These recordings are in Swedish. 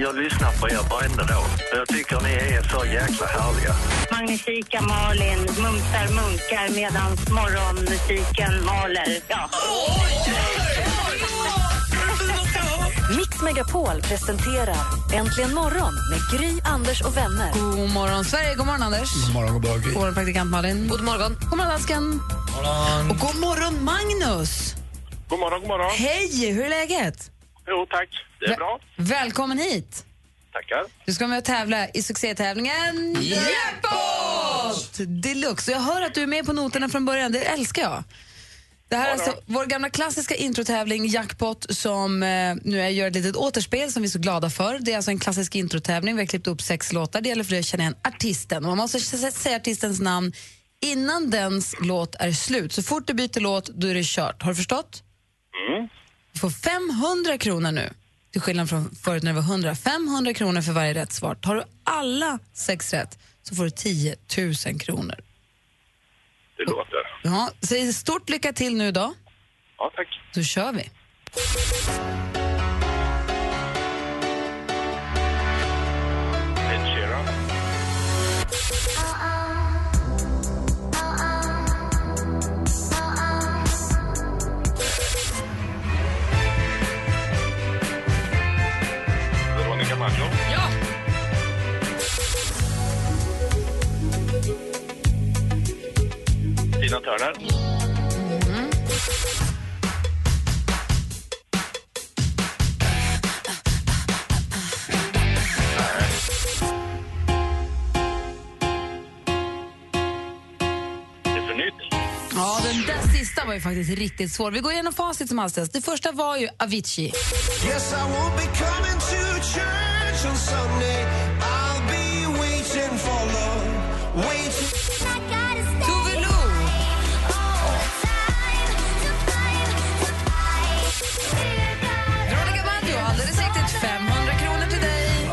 Jag lyssnar på er varenda dag. Jag tycker ni är så jäkla härliga. Magnifika Malin mumsar munkar medan morgonmusiken maler. Ja. Mix Megapol presenterar Äntligen morgon med Gry, Anders och vänner. God morgon, Sverige. God morgon, Anders. God morgon, god morgon. God morgon, praktikant Malin. God morgon. God morgon, dansken. Och god morgon, Magnus. God morgon, god morgon. Hej, hur är läget? Jo, tack. Det är bra. Välkommen hit. Tackar. Du ska med och tävla i succétävlingen Jackpot Deluxe. Jag hör att du är med på noterna från början. Det älskar jag. Det här är alltså vår gamla klassiska introtävling Jackpot som eh, nu är, gör ett litet återspel som vi är så glada för. Det är alltså en klassisk introtävling. Vi har klippt upp sex låtar. Det gäller för dig att känna igen artisten. Och man måste s- säga artistens namn innan dens låt är slut. Så fort du byter låt, då är det kört. Har du förstått? Du får 500 kronor nu, till skillnad från förut när det var 100. 500 kronor för varje rätt svar. Tar du alla sex rätt så får du 10 000 kronor. Det låter. Ja, så stort lycka till nu då, Ja, tack. så kör vi. Faktiskt riktigt svår. Vi går igenom facit som hastigast. Det första var ju Avicii. Yes, I won't be coming to church on Sunday. I'll be waiting for love, waiting. Tove Lo. Veronica Maggio, alldeles riktigt 500 kronor till dig.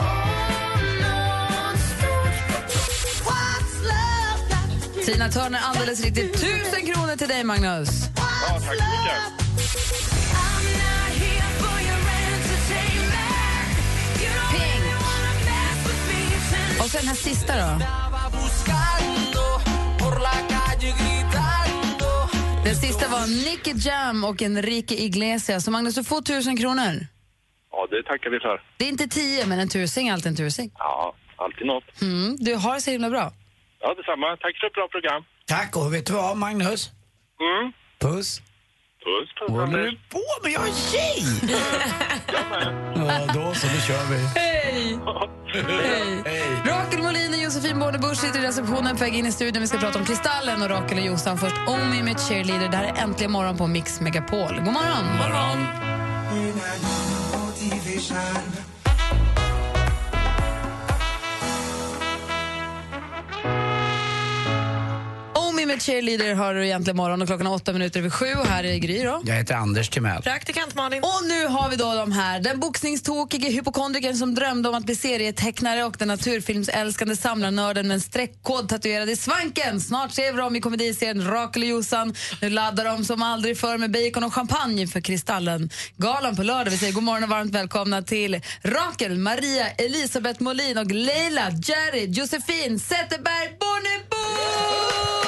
Tina Turner, alldeles riktigt 1000 kronor till dig, Magnus. Ja, tack så mycket. Pink. Och sen den här sista då. Den sista var Nicky Jam och Enrique Iglesias. Så Magnus, du får 1000 kronor. Ja, det tackar vi för. Det är inte 10, men en tusing är alltid en tusing. Ja, alltid något. Mm, du har det så himla bra. Ja, detsamma. Tack för ett bra program. Tack, och vet du vad Magnus? Mm. Puss. Puss, puss, Vad håller du på med? Jag är tjej! Jag med. Ja, då så, då kör vi. Hej! Hej! Rakel Molin och Josefin Bornebusch sitter i receptionen på väg in i studion. Vi ska prata om Kristallen och Rakel och Jossan. Först Omi med Cheerleader. Det här är Äntligen morgon på Mix Megapol. God morgon! God morgon. Omi med Cheerleader har du egentligen morgon och klockan är åtta minuter över sju. Och här är Gry då. Jag heter Anders Timell. Praktikant Malin. Och nu har vi då de här. Den boxningstokige hypokondrikern som drömde om att bli serietecknare och den naturfilmsälskande samlarnörden med en streckkod tatuerad i svanken. Snart ser vi dem i komediserien Rakel och Jossan. Nu laddar de som aldrig förr med bacon och champagne för Kristallen. Galan på lördag. Vi säger god morgon och varmt välkomna till Rakel, Maria, Elisabeth Molin och Leila, Jerry, Josefin Zetterberg Bornebusch!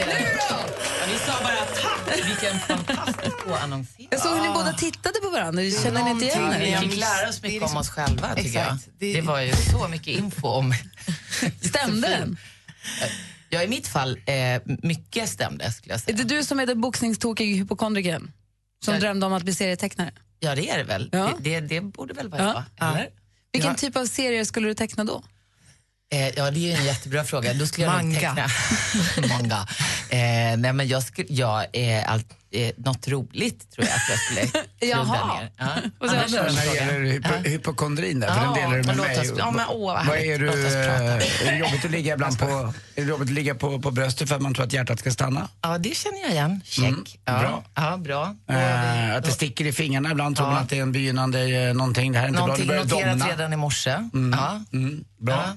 Vad sa ni sa bara tack, vilken fantastisk annonsering. Jag såg hur ni båda tittade på varandra. Känner ni inte igen Vi fick lära oss mycket om oss själva, tycker jag. Det- Det var ju så mycket info om... Stämde den? Ja, i mitt fall, eh, mycket stämde, skulle jag Är säga. det du som är den boxningstokiga hypokondrikern? Som Ja. drömde om att bli serietecknare? Ja, det är det väl. Ja. Det, det, det borde väl vara Ja. jag, eller? Vilken Ja. typ av serier skulle du teckna då? Eh, ja, det är en jättebra fråga. Då skulle jag Manga. teckna... Manga. Eh, nej, men jag, skulle, jag är allt, eh, något roligt tror jag att jag skulle kludda Jaha. ner. Ja. Och så Annars Anders? är det gäller hypo, hypokondrin där, för Ja, den delar du med mig. oss- ja, men åh, vad är, du, prata. är det jobbigt att ligga ibland på, är det jobbigt att ligga på, på bröstet för att man tror att hjärtat ska stanna? Ja, det känner jag igen. Check. Mm, ja. bra. Ja, bra. Eh, att det sticker i fingrarna ibland tror Ja. man att det är en begynnande eh, någonting. Det här är inte Någonting bra, det börjar domna. redan i morse. Ja. Mm, bra. Ja.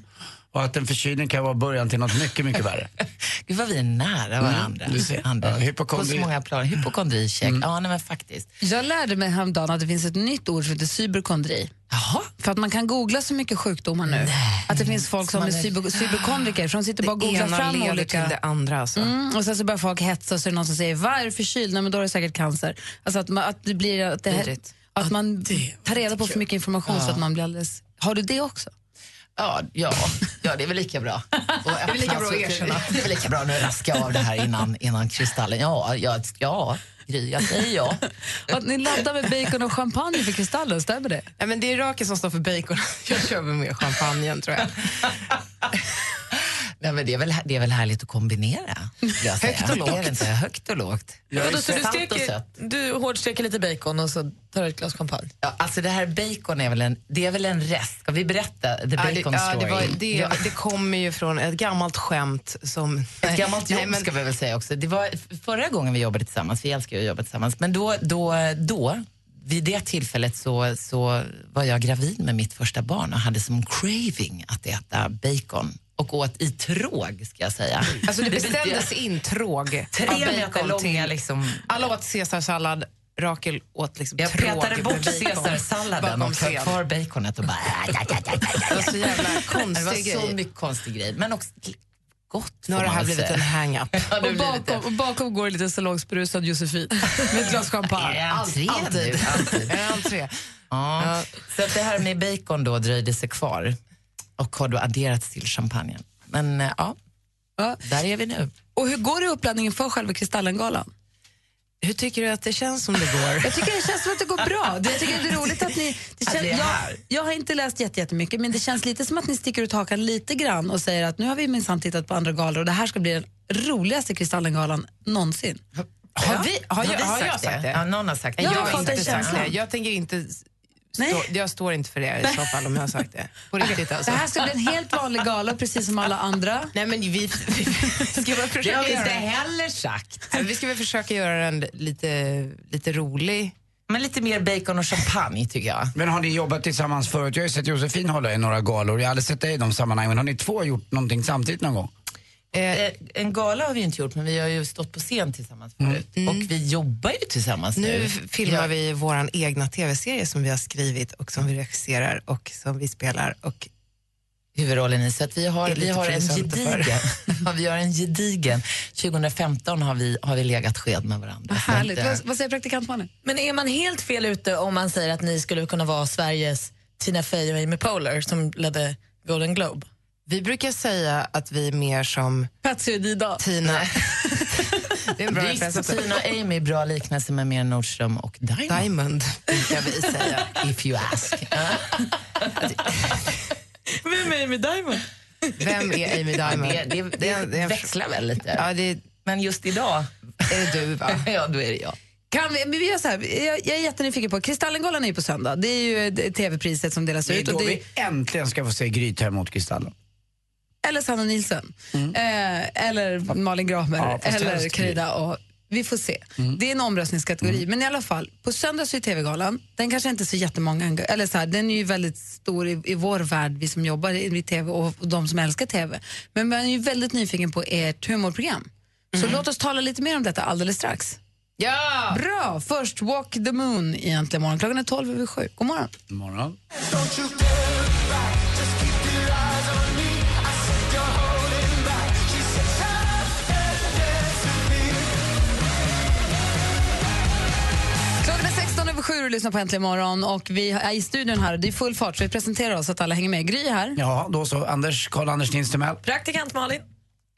Och att en förkylning kan vara början till något mycket, mycket värre. Gud vad vi är nära varandra. du ser. Anders. Ja, hypokondri- På så många plan. Hypokondri, check. Ja, nej, men faktiskt. Jag lärde mig häromdagen att det finns ett nytt ord som heter cyberkondri. Jaha. För att man kan googla så mycket sjukdomar nu. Att det finns folk som man är är- cyber, cyberkondriker, för de sitter bara och Det googlar ena fram leder olika... till det andra. Alltså. Mm, och sen så börjar folk hetsa och så är det någon som säger vad är du förkyld? Nej, men då är det säkert cancer. Alltså att, man, att det blir att, det, att man tar reda på för mycket information så att man blir alldeles... Har du det också? Ja, ja, ja, det är väl lika bra. Och Det är väl lika bra att erkänna. Det är väl lika bra nu raska av det här innan, innan kristallen. Ja, ja, ja Gry, jag säger ja. Att ni laddar med bacon och champagne för kristallen, stämmer det? Nej, men det är Rakel som står för bacon. Jag kör med champagnen tror jag. Nej, men det, är väl, det är väl härligt att kombinera. Högt och lågt. Inte? Högt och lågt. Vadå, så du, steker, sött. du hårdsteker lite bacon och så tar du ett glas champagne? Ja, alltså det här bacon är väl en, det är väl en rest. Ska vi berätta the Ja, bacon det, ja, story? det, var, det, Ja. det kommer ju från ett gammalt skämt som... Ett gammalt jobb Nej, men- ska vi väl säga också. Det var förra gången vi jobbade tillsammans, vi älskar ju att jobba tillsammans, men då, då, då vid det tillfället så, så var jag gravid med mitt första barn och hade som craving att äta bacon och åt i tråg ska jag säga. Alltså det beställdes in tråg Tre meter långa liksom. Alla åt caesarsallad, Rakel åt liksom Jag tråg petade bort caesarsalladen och höll kvar baconet och bara... Det var så jävla Det konstig var så mycket konstig grej, men också gott Nu har det här blivit säga. en hang-up. Det Och bakom, och bakom går lite salongsberusad Josefin med ett glas champagne. Det alltid. Alltid. Det entré? Ja. Så att det här med bacon då dröjde sig kvar och har då adderats till champagnen. Men eh, ja, Ja. där är vi nu. Och hur går det i uppladdningen för själva Kristallengalan? Hur tycker du att det känns som det går? Jag tycker det känns som att det går bra. Det, jag tycker det är roligt att ni... Det känns, jag, jag har inte läst jätte- jättemycket, men det känns lite som att ni sticker ut hakan lite grann och säger att nu har vi minsann tittat på andra galor och det här ska bli den roligaste Kristallengalan någonsin. Har, vi, har, jag, vi har jag sagt det? Ja, någon har sagt det. Jag jag har har inte sagt det. Jag tänker inte... Nej. Stå, jag står inte för det i så fall om jag har sagt det. På riktigt alltså. Det här ska bli en helt vanlig gala, precis som alla andra. Nej men vi, vi, ska väl Det har försöka vi inte heller sagt. Vi ska väl försöka göra den lite, lite rolig. Men lite mer bacon och champagne tycker jag. Men har ni jobbat tillsammans förut? Jag har ju sett Josefin hålla i några galor. Jag har aldrig sett dig i de sammanhangen. Men har ni två gjort någonting samtidigt någon gång? Eh, en gala har vi inte gjort, men vi har ju stått på scen tillsammans förut. Och vi jobbar ju tillsammans nu. Nu filmar Ja. vi vår egna tv-serie som vi har skrivit och som vi regisserar och som vi spelar. Och huvudrollen i. Så att vi har, Är vi har en gedigen. ja, vi har en gedigen. 2015 har vi, har vi legat sked med varandra. Så Härligt. att, eh, Vad, vad säger praktikantmannen? Men är man helt fel ute om man säger att ni skulle kunna vara Sveriges Tina Fey och Amy Poehler som ledde Golden Globe? Vi brukar säga att vi är mer som Patsy och Dida. Tina. det är en bra Visst. Tina och Amy, bra liknelse med mer Nordström och Diamond. Diamond brukar vi säga. If you ask. Vem är Amy Diamond? Vem är Amy Diamond? Det, det, det, Det växlar väl lite. Ja, det Men just idag, är det du va? ja då är det jag. Kan vi, vi gör så här, jag, jag är jättenyfiken på, Kristallengalan är ju på söndag. Det är ju det tv-priset som delas Det är ut. då Och det, vi äntligen ska få se Gry ta emot Kristallen. Eller Sanna Nielsen. Eh, eller Malin Gramer. Ja, eller. Krida. Och, vi får se. Det är en omröstningskategori. Men i alla fall, på söndag så är TV-galan. Den kanske inte är så jättemånga, eller så här, den är ju väldigt stor i, i vår värld, vi som jobbar i, i TV och, och de som älskar TV. Men man är ju väldigt nyfiken på ert humorprogram. Så låt oss tala lite mer om detta alldeles strax. Ja! Bra! Först Walk the Moon i Äntligen morgon. Klockan är 12 över sju. God morgon. God morgon. Sju och lyssnar på Äntligen morgon. Och vi är i studion här. Det är full fart så vi presenterar oss så att alla hänger med. Gry är här. Ja, då så. Anders, Karl-Anders Nilsson. Praktikant Malin.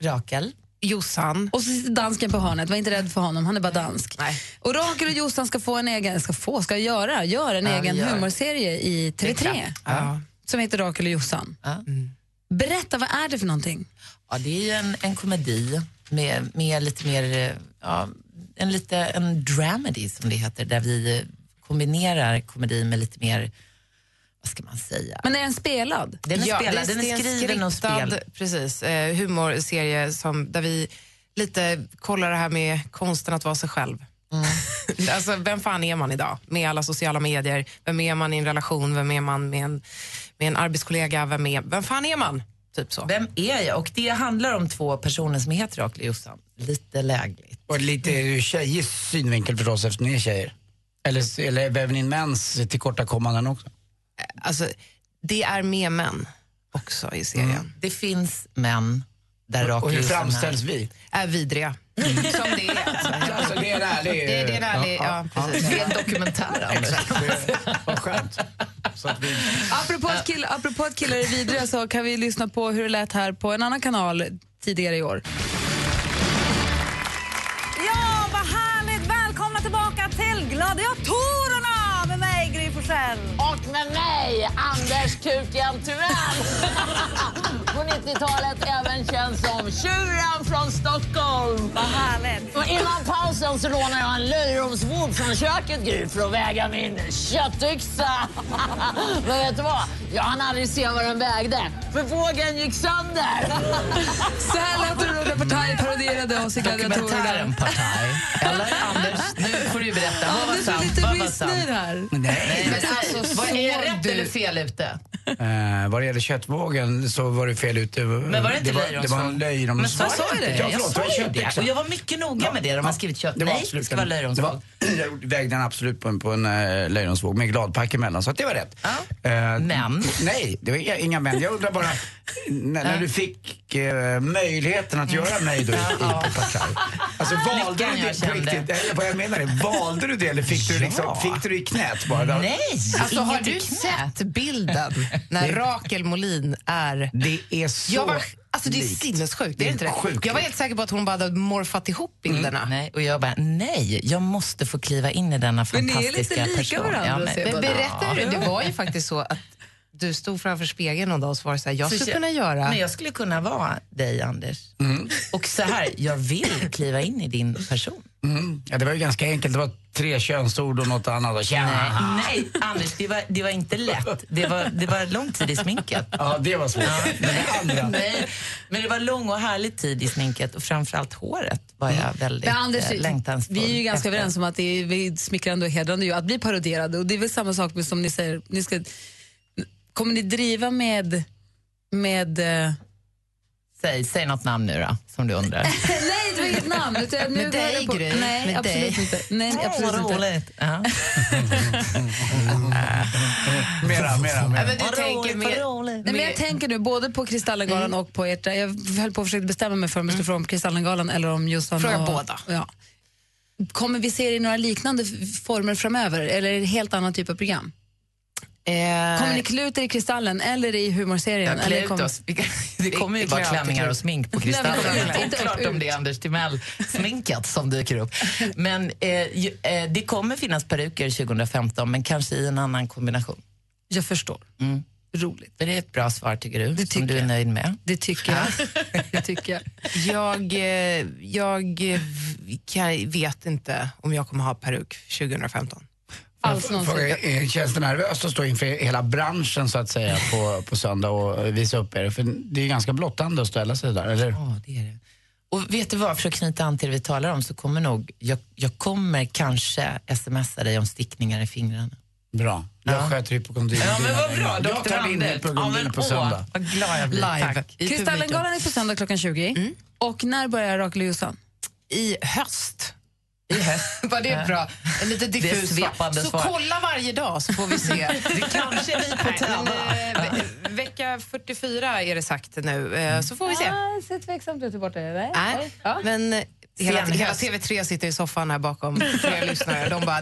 Rakel. Jossan. Och så sitter dansken på hörnet. Var inte rädd för honom, han är bara dansk. Nej. Och Rakel och Jossan ska få en egen, ska få, ska göra, gör en Ja, egen gör. humorserie i TV3 Ja. som heter Rakel och Jossan. Ja. Berätta, vad är det för någonting? Ja, det är ju en, en komedi med, med lite mer, eh, ja, en lite en dramedy som det heter, där vi kombinerar komedi med lite mer, vad ska man säga? Men är den spelad? Den är Ja, spelad, det den är en skriven och spelad. Precis, eh, humorserie som, där vi lite kollar det här med konsten att vara sig själv. alltså, vem fan är man idag med alla sociala medier? Vem är man i en relation? Vem är man med en, med en arbetskollega? Vem, är, vem fan är man? Typ så. Vem är jag? Och det handlar om två personer som heter Rakel och Jossan. Lite lägligt. Och lite ur tjejers synvinkel förstås eftersom ni är tjejer. Eller, eller väver ni in mäns tillkortakommanden också? Alltså, det är med män också i serien. Mm. Det finns män där Rakel Och hur framställs vi? Är vidriga. Som det är. Alltså. Alltså, det är en ärlig... Det, det är en ärlig, ja, precis. Det är en dokumentär, Anders. Vad skönt. Vi... Apropå att, kill, apropå att killar är vidriga så kan vi lyssna på hur det lät här på en annan kanal tidigare i år. Till Gladiatorerna med mig, Gry Forssell. Och med mig, Anders Kuken Tuell. På 90-talet även känd som tjuren från Stockholm. Vad härligt. Och innan pausen så lånade jag en löjromsvåg från köket Gry för att väga min köttyxa. Men vet du vad? Jag hann aldrig se vad den vägde, för vågen gick sönder. Så här lät det när Partaj parodierade oss i Gladiatorerna. Partaj. Eller Anders, nu får du berätta. Vad var Anders är sant? lite Vad var missnöjd här. Nej. Nej, men alltså, vad är såg rätt du- eller fel ute? Eh, vad det gäller köttvågen så var det fel ute. Men var det inte det var, det var en löjromsvåg? Men sa jag det? Ja, jag förlåt, sa det var ju det. köttyxa. Och jag var mycket noga med det. De har skrivit kött. Det var Nej, absolut det ska vara det löjromsvåg. var, Jag vägde den absolut på en, på en uh, löjromsvåg med gladpack emellan, så att det var rätt. Eh, Men? Nej, det var inga, inga men. Jag undrar bara, när, när du fick eh, möjligheten att göra mig då i, i Partaj. Alltså valde Lyckan du jag det på kände. riktigt? Nej, Vad jag menar är, valde du det eller fick du, liksom, Ja. fick du det i knät bara? Nej, Alltså, har inget du i knät. sett bilden när Rakel Molin är... Det är så Jag var, alltså det är likt. sinnessjukt. Det Det är inte det? sjukt Jag var helt säker på att hon bara hade morfat ihop bilderna. Nej, och jag bara, nej, jag måste få kliva in i denna Men ni är fantastiska lite lika person. varandra, men- ser Men bara. berättar du? Det var ju faktiskt så att du stod framför spegeln någon dag och så var det så här, jag Så skulle jag- kunna göra... Men jag skulle kunna vara dig, Anders. Och så här, jag vill kliva in i din person. Mm. Ja, det var ju ganska enkelt. Det var tre könsord och något annat. Och tjena. Nej, nej, Anders, det var, det var inte lätt. Det var, det var lång tid i sminket. Ja, det var svårt. Men det andra... Nej, men det var lång och härlig tid i sminket och framförallt håret var jag väldigt Men Anders, eh, längtansfull vi är ju ganska efter. överens om att det är smickrande och hedrande ju att bli parodierade. Och det är väl samma sak med, som ni säger, ni ska, kommer ni driva med, med eh, Säg, säg något namn nu då, som du undrar. Nej, det var inget namn. utan Nu Med dig, på- Gry. Nej, Med absolut dig. inte. Nej, absolut Vad inte. roligt. Ja. Mera, mera, Ja, mera. men du Vad tänker roligt, mer... roligt. Nej, men jag tänker nu både på Kristallengalan och på ert... Jag höll på att försöka bestämma mig för om jag skulle fråga om Kristallengalan eller om Jossan Fråga och, båda. Ja. Kommer vi se er i några liknande former framöver eller är det helt annan typ av program? Eh, Kommer ni klä ut er i Kristallen eller i humorserien? Ja, eller kommer- oss. Vi kan- Det kommer ju bara klänningar och smink på Nej, Kristallen. kommer Det inte är upp klart om det är Anders Timell-sminkat som dyker upp. Men eh, ju- eh, det kommer finnas peruker 2015, men kanske i en annan kombination. Jag förstår. Mm. Roligt. Är det ett bra svar tycker du? Det som tycker du är jag. nöjd med? Det tycker jag. det tycker jag. Jag, eh, jag kan, vet inte om jag kommer ha peruk 2015. Alls någonsin. Eh, Känns det nervöst att stå inför hela branschen så att säga på, på söndag och visa upp er? För det är ju ganska blottande att ställa sig där, eller? Ja, det är det. Och vet du vad, för att knyta an till det vi talar om så kommer nog, jag, jag kommer kanske smsa dig om stickningar i fingrarna. Bra. Jag Ja. sköter hypokondrin. Ja, men vad bra, Jag tar din hypokondrin Ja, på åh, söndag. Vad glad jag blir. Live. Kristallengalan är på söndag klockan 20. Och när börjar Rakel Jossan? I höst. Var det bra? En lite Det är diffus svar. svepande Så svar. kolla varje dag så får vi se. Det kanske vi på Nej, men, tävla. eh, ve- vecka 44 är det sagt nu, eh, så får vi se. Ah, ser tveksamt ut borta. Nej. Nej, Ja. men eh, hela, hela höst. TV3 sitter i soffan här bakom flera lyssnare. De bara,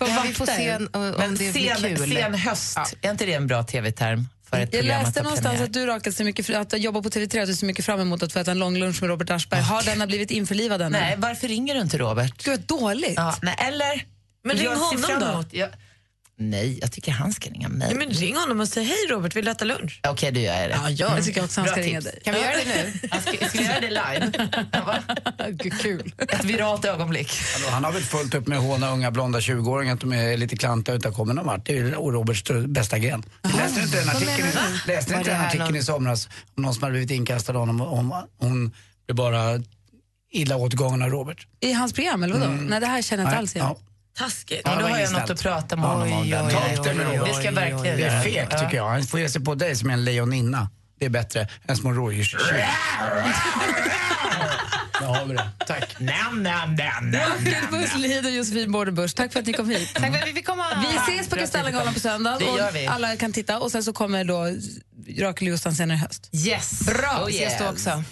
ja, vi får se er. om, Men det blir sen, kul. sen höst, Ja. är inte det en bra tv-term för ett Jag program läste någonstans premiär? att du Rakel ser mycket, att jobba på TV3 att du ser mycket fram emot att få äta en lång lunch med Robert Aschberg. Har denna blivit införlivad ännu? Nej, varför ringer du inte Robert? Gud vad dåligt. Ja, nej, eller? Men ring honom då. Jag, Nej, jag tycker han ska ringa mig. Nej, men ring honom och säg hej Robert, vill du äta lunch? Okej, då gör jag det. Ja, jag tycker också han ska ringa tips. dig. Kan vi göra det nu? Jag Ska, ska vi göra det live? Kul. Ett viralt ögonblick. Alltså, han har väl fullt upp med att håna unga blonda 20-åringar att de är lite klantiga och inte har kommit någon vart. Det är ju Roberts bästa gren. Läste du inte den artikeln, läste inte den artikeln någon- i somras om någon som hade blivit inkastad av honom om hon blev bara illa åtgången av Robert? I hans program, eller vadå? Mm. Nej, det här känner jag inte alls igen. ja. Taskigt. Ja, det då har jag något att prata med honom om. Ta upp det med Robert. Det ska verkligen Det är fegt tycker jag. Han får ge sig på dig som en lejoninna. Det är bättre än små rådjurstjuvar. Där har vi det. Tack. Nam, nam, nam, nam, Busslid och Josefin Bordenbusch, tack för att ni kom hit. Tack för att vi fick komma. Vi ses på Kastellangalan på söndag Det gör och vi. alla kan titta och sen så kommer då Rakel och Jossan senare i höst. Yes. Bra, Oh, vi ses då också.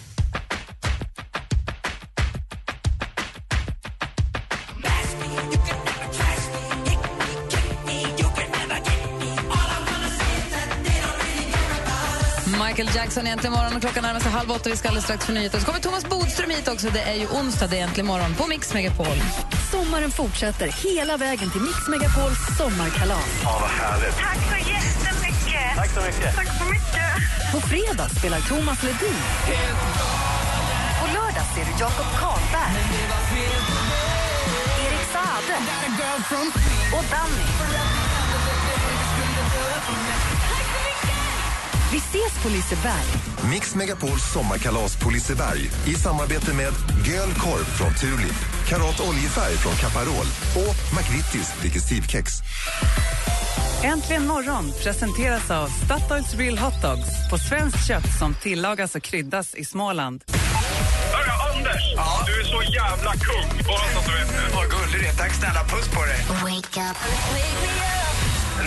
Michael Jackson egentligen morgon och klockan närmar sig halv åtta. Vi ska alldeles strax få nyheter. Så kommer Thomas Bodström hit också. Det är ju onsdag, det är äntligen morgon på Mix Megapol. Sommaren fortsätter hela vägen till Mix Megapols sommarkalas. Ja, vad härligt. Tack så jättemycket. Tack så mycket. Tack så mycket. På fredag spelar Thomas Ledin. På lördag ser du Jakob Karlberg. Erik Saade. Och Danny. Vi ses på Liseberg. Mix Megapols sommarkalas på Liseberg i samarbete med Göl korv från Tulip, Karat oljefärg från Caparol och McVittys Digestivkex. Äntligen morgon presenteras av Statoils Real Hot Dogs på svenskt kött som tillagas och kryddas i Småland. Hörru, Anders! Du är så jävla kung, bara så att du vet det. Vad gullig du är. Tack snälla. Puss på dig.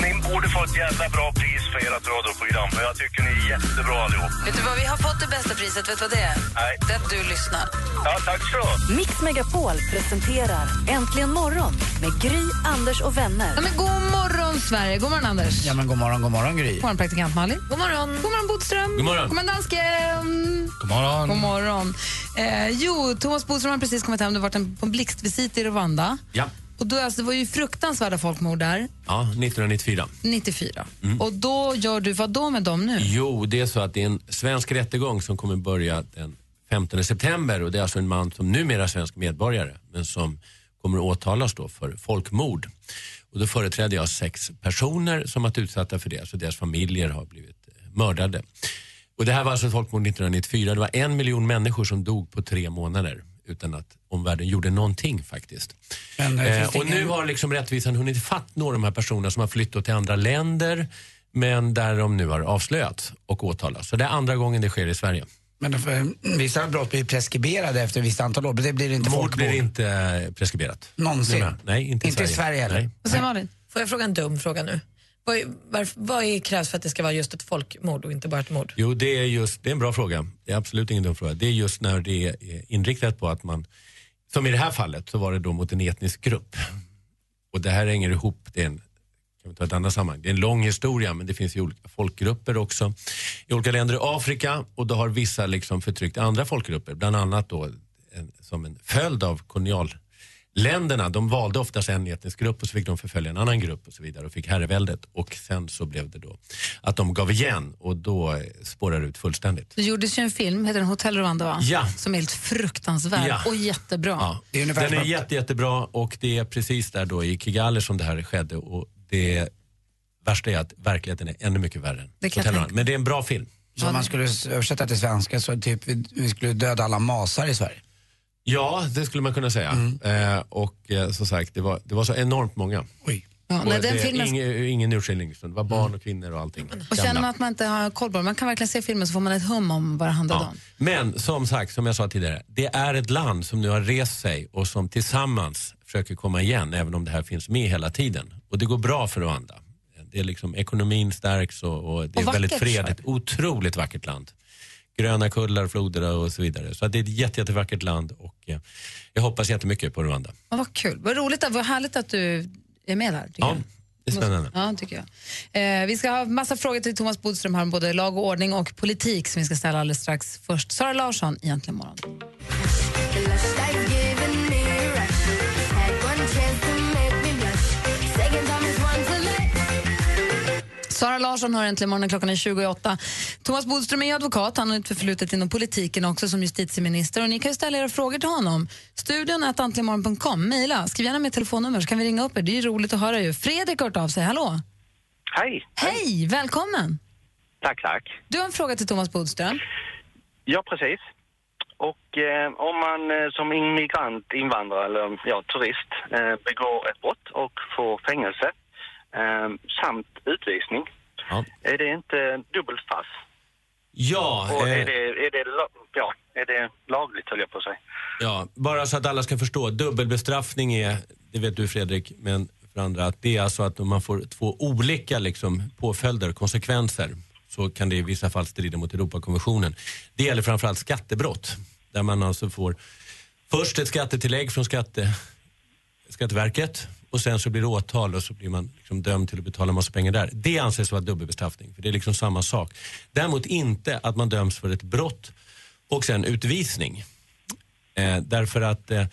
Ni borde få ett jävla bra pris för ert radioprogram. Jag tycker ni är jättebra allihop. Vet du vad, vi har fått det bästa priset. Vet du vad det är? Nej. Det är att du lyssnar. Ja, tack så Mix Megapol presenterar Äntligen morgon med Gry, Anders och vänner. Ja, men god morgon, Sverige. God morgon, Anders. Ja, men god morgon, god morgon Gry. God morgon, praktikant Malin. God morgon. God morgon, Bodström. God morgon. God morgon, dansken. God morgon. God morgon. Eh, jo, Thomas Bodström har precis kommit hem. Du har varit en, på en blixtvisit i Rwanda. Ja. Och då, alltså, det var ju fruktansvärda folkmord där, ja, 1994. 94. Mm. Och då gör du vad då med dem nu? Jo, det är så att det är en svensk rättegång som kommer börja den 15 september och det är alltså en man som numera är svensk medborgare men som kommer att åtalas då för folkmord. Och då företräder jag sex personer som varit utsatta för det, så deras familjer har blivit eh, mördade. Och det här var alltså ett folkmord 1994. Det var en miljon människor som dog på tre månader utan att omvärlden gjorde någonting faktiskt. Men, eh, Eh, och nu har liksom rättvisan hunnit fatt några av de här personerna som har flyttat till andra länder men där de nu har avslöjats och åtalats. Så det är andra gången det sker i Sverige. Men eh, vissa brott blir preskriberade efter ett visst antal år. Men det blir inte Mord folkmord. blir inte eh, preskriberat. Någonsin? Nej, inte i Inte Sverige. Sverige heller? Nej. Vad säger Malin? Får jag fråga en dum fråga nu? Vad, varför, vad är, krävs för att det ska vara just ett folkmord och inte bara ett mord? Jo, det är just, det är en bra fråga. Det är absolut ingen dum fråga. Det är just när det är inriktat på att man, som i det här fallet, så var det då mot en etnisk grupp. Och det här hänger ihop, det är en, kan vi ta ett annat sammanhang, det är en lång historia men det finns ju olika folkgrupper också i olika länder i Afrika och då har vissa liksom förtryckt andra folkgrupper, bland annat då en, som en följd av kolonial kolonialländerna. De valde oftast en etnisk grupp och så fick de förfölja en annan grupp och så vidare och fick herraväldet och sen så blev det då att de gav igen och då eh, spårar det ut fullständigt. Det gjordes ju en film, heter den Hotell Rwanda va? Ja. Som är helt fruktansvärd Ja. och jättebra. Ja. Det är Den är jätte, jättebra och det är precis där då i Kigali som det här skedde och det värsta är att verkligheten är ännu mycket värre. än Det kan jag Hotel Rwanda. Men det är en bra film. Så om man skulle översätta till svenska så typ vi, vi skulle döda alla masar i Sverige. Ja, det skulle man kunna säga. Mm. Eh, och eh, som sagt, det var, det var så enormt många. Oj. Ja, nej, den det är filmen- ingen, ingen urskiljning, det var barn och kvinnor och allting. Och känner man att man inte har koll på det, man kan verkligen se filmen så får man ett hum om vad det handlar Ja. om. Men som sagt, som jag sa tidigare, det är ett land som nu har rest sig och som tillsammans försöker komma igen, även om det här finns med hela tiden. Och det går bra för Rwanda. Det är liksom, ekonomin stärks och, och det är Och väldigt vackert, fredligt. Otroligt vackert land. Gröna kullar, floder och så vidare. Så det är ett jätte, jättevackert land och eh, jag hoppas jättemycket på Rwanda. Ja, vad kul, vad roligt, vad härligt att du är med tycker Ja, jag. det är spännande. Ja, tycker jag. Eh, vi ska ha massa frågor till Thomas Bodström här om både lag och ordning och politik som vi ska ställa alldeles strax. Först Sara Larsson, Egentligen morgon. Sara Larsson har äntligen morgonen klockan är 28. Thomas Bodström är advokat, han har ett förflutet inom politiken också som justitieminister och ni kan ju ställa era frågor till honom. Studion är antligenmorgon.com, mejla, skriv gärna med telefonnummer så kan vi ringa upp er. Det är ju roligt att höra ju. Fredrik har hört av sig, hallå? Hej! Hej, välkommen! Tack, tack. Du har en fråga till Thomas Bodström. Ja, precis. Och eh, om man eh, som immigrant, invandrare eller ja, turist eh, begår ett brott och får fängelse samt utvisning, är det inte dubbelstraff? Ja, Och eh, är, det, är, det, ja, är det lagligt, höll jag på att säga. ja, bara så att alla ska förstå. Dubbelbestraffning är, det vet du Fredrik, men för andra, att det är alltså att om man får två olika liksom, påföljder, konsekvenser, så kan det i vissa fall strida mot Europakonventionen. Det gäller framförallt skattebrott, där man alltså får först ett skattetillägg från skatte, Skatteverket och sen så blir det åtal och så blir man liksom dömd till att betala en massa pengar där. Det anses vara dubbelbestraffning, för det är liksom samma sak. Däremot inte att man döms för ett brott och sen utvisning. Eh, därför att eh,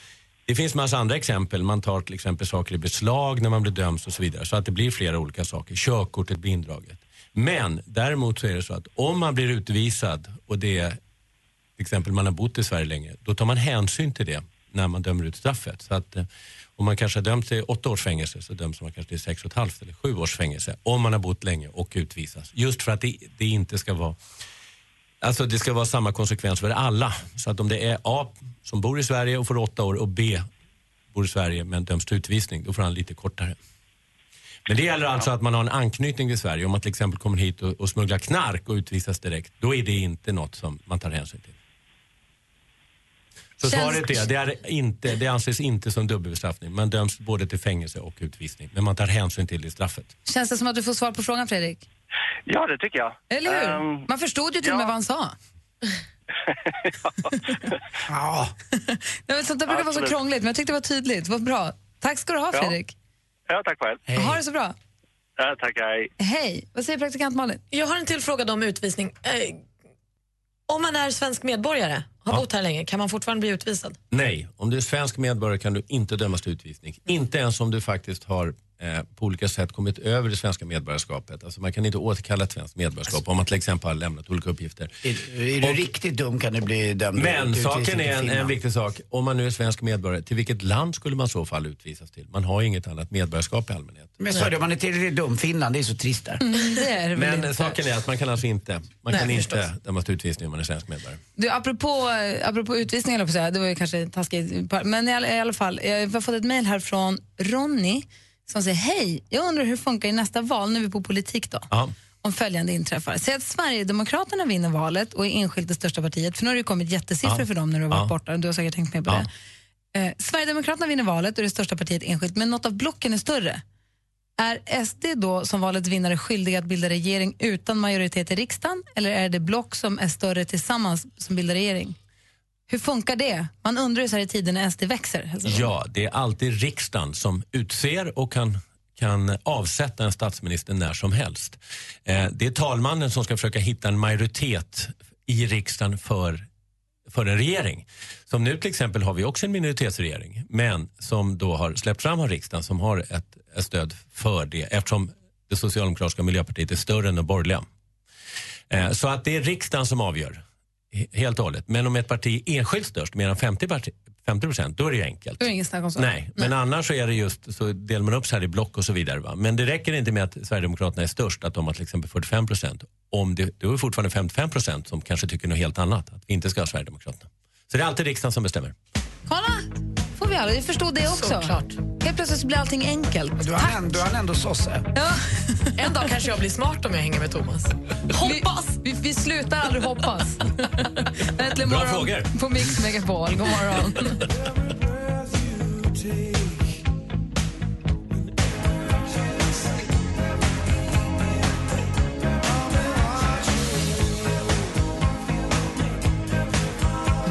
det finns massa andra exempel. Man tar till exempel saker i beslag när man blir dömd och så vidare. Så att det blir flera olika saker. Körkortet blir indraget. Men däremot så är det så att om man blir utvisad och det är till exempel man har bott i Sverige länge, då tar man hänsyn till det när man dömer ut straffet. Så att eh, om man kanske har dömt till åtta års fängelse så döms man kanske till sex och ett halvt eller sju års fängelse om man har bott länge och utvisas. Just för att det, det inte ska vara Alltså det ska vara samma konsekvens för alla. Så att om det är A som bor i Sverige och får åtta år och B bor i Sverige men döms till utvisning, då får han lite kortare. Men det gäller alltså att man har en anknytning till Sverige. Om man till exempel kommer hit och, och smugglar knark och utvisas direkt, då är det inte något som man tar hänsyn till. Så svaret är, det, är inte, det anses inte som dubbelbestraffning. Man döms både till fängelse och utvisning, men man tar hänsyn till det i straffet. Känns det som att du får svar på frågan, Fredrik? Ja, det tycker jag. Eller hur? Ehm, Man förstod ju till och med vad han sa. Ja. Nej, men sånt där brukar vara så krångligt, men jag tyckte det var tydligt. Vad bra. Tack ska du ha, Ja. Fredrik. ja, tack själv. Ha det så bra. Ja, tack, hej. Hej. Vad säger praktikant Malin? Jag har en till fråga om utvisning. Eh, om man är svensk medborgare, har bott här länge, kan man fortfarande bli utvisad? Nej, om du är svensk medborgare kan du inte dömas till utvisning. Inte ens om du faktiskt har på olika sätt kommit över det svenska medborgarskapet. Alltså man kan inte återkalla ett svenskt medborgarskap om man till exempel har lämnat olika uppgifter. Är, är du riktigt dum kan du bli dömd Men saken är en, en viktig sak. Om man nu är svensk medborgare, till vilket land skulle man i så fall utvisas till? Man har ju inget annat medborgarskap i allmänhet. Men så är det, man är tillräckligt dum, Finland, det är så trist där. Mm, det är det väl Men inte. saken är att man kan alltså inte, man Nej, kan inte dömas till utvisning om man är svensk medborgare. Du, apropå, eh, apropå utvisning, det var ju kanske taskigt, men i alla, i alla fall, jag har fått ett mejl här från Ronny som säger hej, jag undrar hur det funkar i nästa val, nu är vi på politik då. Ja. Om följande inträffar. Säg att Sverigedemokraterna vinner valet och är enskilt det största partiet, för nu har det kommit jättesiffror Ja. för dem när du har varit Ja. borta, du har säkert tänkt med på det. Eh, Sverigedemokraterna vinner valet och är det största partiet enskilt, men något av blocken är större. Är SD då som valets vinnare skyldiga att bilda regering utan majoritet i riksdagen eller är det block som är större tillsammans som bildar regering? Hur funkar det? Man undrar ju så här i tiden när SD växer. Alltså. Ja, det är alltid riksdagen som utser och kan, kan avsätta en statsminister när som helst. Eh, det är talmannen som ska försöka hitta en majoritet i riksdagen för, för en regering. Som nu till exempel har vi också en minoritetsregering, men som då har släppt fram av riksdagen som har ett, ett stöd för det eftersom det socialdemokratiska miljöpartiet är större än de borgerliga. Eh, så att det är riksdagen som avgör helt och hållet. Men om ett parti är enskilt störst, mer än 50 parti- 50 procent, då är det ju enkelt. Då är det snack om så. Nej, men annars så är det just så delar man upp så här i block och så vidare. Va? Men det räcker inte med att Sverigedemokraterna är störst, att de har till exempel 45 procent. Om det, då är det fortfarande 55 procent som kanske tycker något helt annat, att vi inte ska ha Sverigedemokraterna. Så det är alltid riksdagen som bestämmer. Kolla! Vi alla, vi förstod det också. Såklart. Helt plötsligt blir allting enkelt. Du har en, du har en ändå sosse. Ja. En dag kanske jag blir smart om jag hänger med Thomas. Hoppas! Vi, vi, vi slutar aldrig hoppas. Äntligen Bra morgon frågor. på Mix Megapol. God morgon.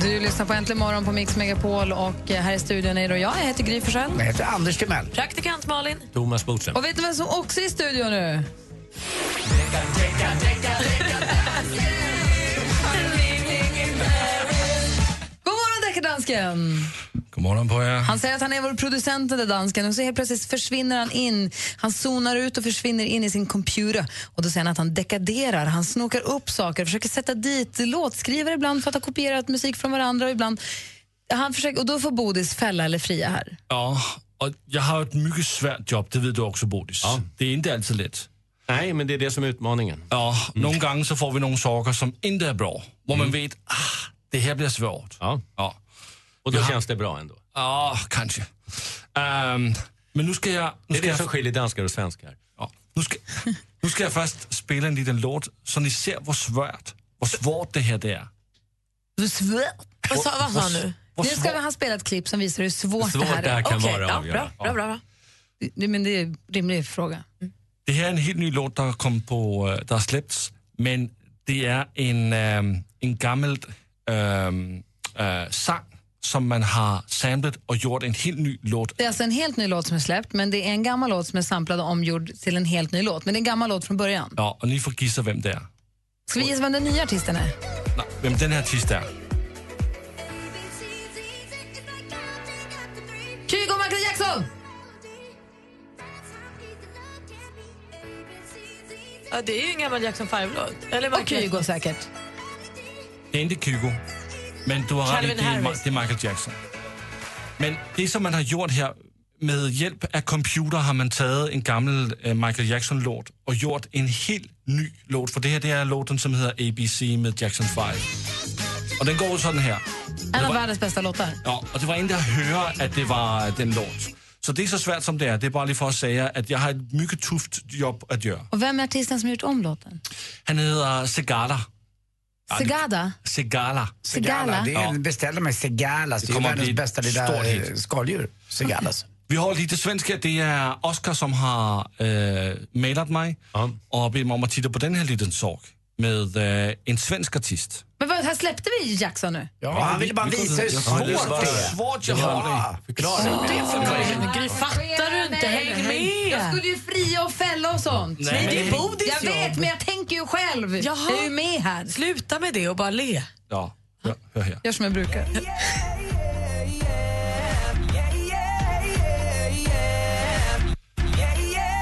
Du lyssnar på Äntligen morgon på Mix Megapol och eh, här i studion är det jag, jag heter Gry Forssell. Jag heter Anders Timell. Praktikant Malin. Thomas Bodström. Och vet du vem som också är i studion nu? God morgon, deckardansken! God morgon på er. Han säger att han är vår producent, den där dansken, och så helt plötsligt försvinner han in. Han zonar ut och försvinner in i sin computer. Och då säger han att han dekaderar, han snokar upp saker, försöker sätta dit låtskrivare ibland för att ha kopierat musik från varandra och ibland... Han försöker, och då får Bodis fälla eller fria här. Ja, och jag har ett mycket svårt jobb, det vet du också Bodis. Det är inte alltid lätt. Nej, men det är det som är utmaningen. Ja, någon gång så får vi några saker som inte är bra. Hvor man vet, ah, det här blir svårt. Ja. ja. Och då har- känns det bra ändå. Ja, kanske. Ehm, men nu ska jag... Nu Det är ska det jag som skiljer danskar och svenskar. Ja, nu, ska, nu ska jag först spela en liten låt så ni ser hur svårt, hur svårt det här det är. Vad svårt. Vad sa, vad sa han nu? Nu ska vi ha spelat ett klipp som visar hur svårt, Svårt det här det här är. kan Okej, vara ja, bra, bra, bra, bra. Det, men det är en rimlig fråga. Det här är en helt ny låt der kom på, øh, der har släppts, men det är en, ähm, en gammal ähm, äh, sang som man har samlat och gjort en helt ny låt. Det är alltså en helt ny låt som är släppt, men det är en gammal låt som är samplad och omgjord till en helt ny låt. Men det är en gammal låt från början. Ja, och ni får gissa vem det är. Ska vi gissa vem den nya artisten är? Nej, vem den här artist är. Kygo Michael Jackson! Ja, det är ju en gammal Jackson 5-låt. Eller Och Kygo säkert. Det är inte Kygo, men du har rätt i, Calvin det är, Ma- det är Michael Jackson. Men det som man har gjort här, med hjälp av computer har man tagit en gammal eh, Michael Jackson-låt och gjort en helt ny låt. För det här det är låten som heter ABC med Jackson 5. Och den går sådan här. En av världens bästa låtar. Ja, och det var inte att höra att det var den låt. Så det är så svårt som det är. Det är bara lige för att säga att jag har ett mycket tufft jobb att göra. Och vem är artisten som gjort om låten? Han heter Segala. Segada? Segala. Segala. Segala? Det är en beställare med Segalas. Det är världens bästa lilla eh, hit. skaldjur. Segalas. Vi har lite svenska. Det är Oscar som har äh, mailat mig och bett mig om att titta på den här liten sak med äh, en svensk artist. Men vad, här släppte vi Jackson nu? Ja, han ville bara visa hur svårt det är. svårt jag har det. Förklara. Gry, fattar du inte? Häng med! Jag skulle ju fria och fälla och sånt. Nej, det är Bodis Jag vet, men jag tänker ju själv. Jaha. Jag är ju med här. Sluta med det och bara le. Ja, här. Gör som jag brukar.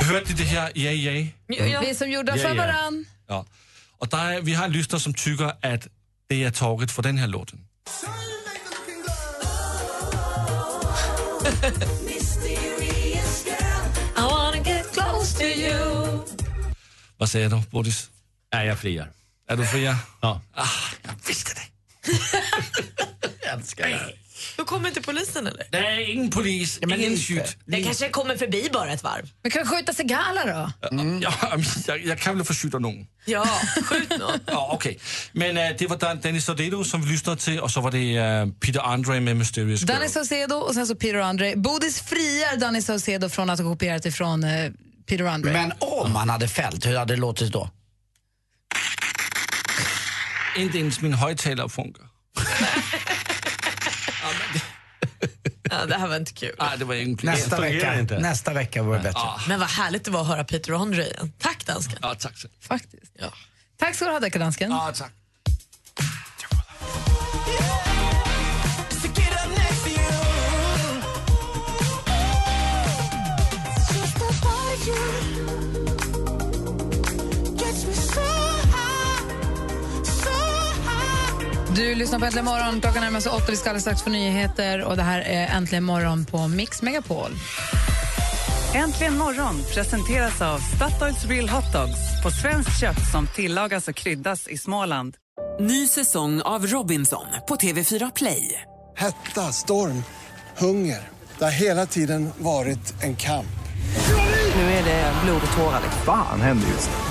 Hørte I det her? Ja, ja. Vi är som gjorda för varann. Ja. Och er, vi har en lyssnare som tycker att det är taget för den här låten. Vad säger du, Bodis? Nej, jag friar. Är du fria? Ja. Ah, jag visste det. jag älskar det. Då kommer inte polisen eller? Nej, ingen polis, ingen skydd. Det kanske kommer förbi bara ett varv. Men kan skjuta Segala då? Ja, jag, jag kan väl få skjuta någon. Ja, skjut någon. Ja, okej. Men äh, det var Dan- Dennis Saucedo som vi lyssnade till och så var det äh, Peter Andre med Mysterious Girl. Danny Saucedo och sen så Peter Andre. Bodis friar Danny Saucedo från att ha kopierat ifrån eh, Peter Andre. Men om man hade fällt, hur hade det låtit då? Inte ens min högtalare funkar. Ja, det här var inte kul. Nej, det var inte Nästa det vecka, inte. nästa vecka vore bättre. Men vad härligt det var att höra Peter Andre igen. Tack dansken. Ja, tack så Faktiskt. Tack ska du ha, deckardansken. Ja, tack. Du lyssnar på Äntligen morgon. Klockan närmar sig åtta. Vi ska alldeles strax få nyheter. Och det här är Äntligen morgon på Mix Megapol. Äntligen morgon presenteras av Statoils Real Hot Dogs på svenskt kött som tillagas och kryddas i Småland. Ny säsong av Robinson på TV4 Play. Hetta, storm, hunger. Det har hela tiden varit en kamp. Nu är det blod och tårar. Fan händer just nu.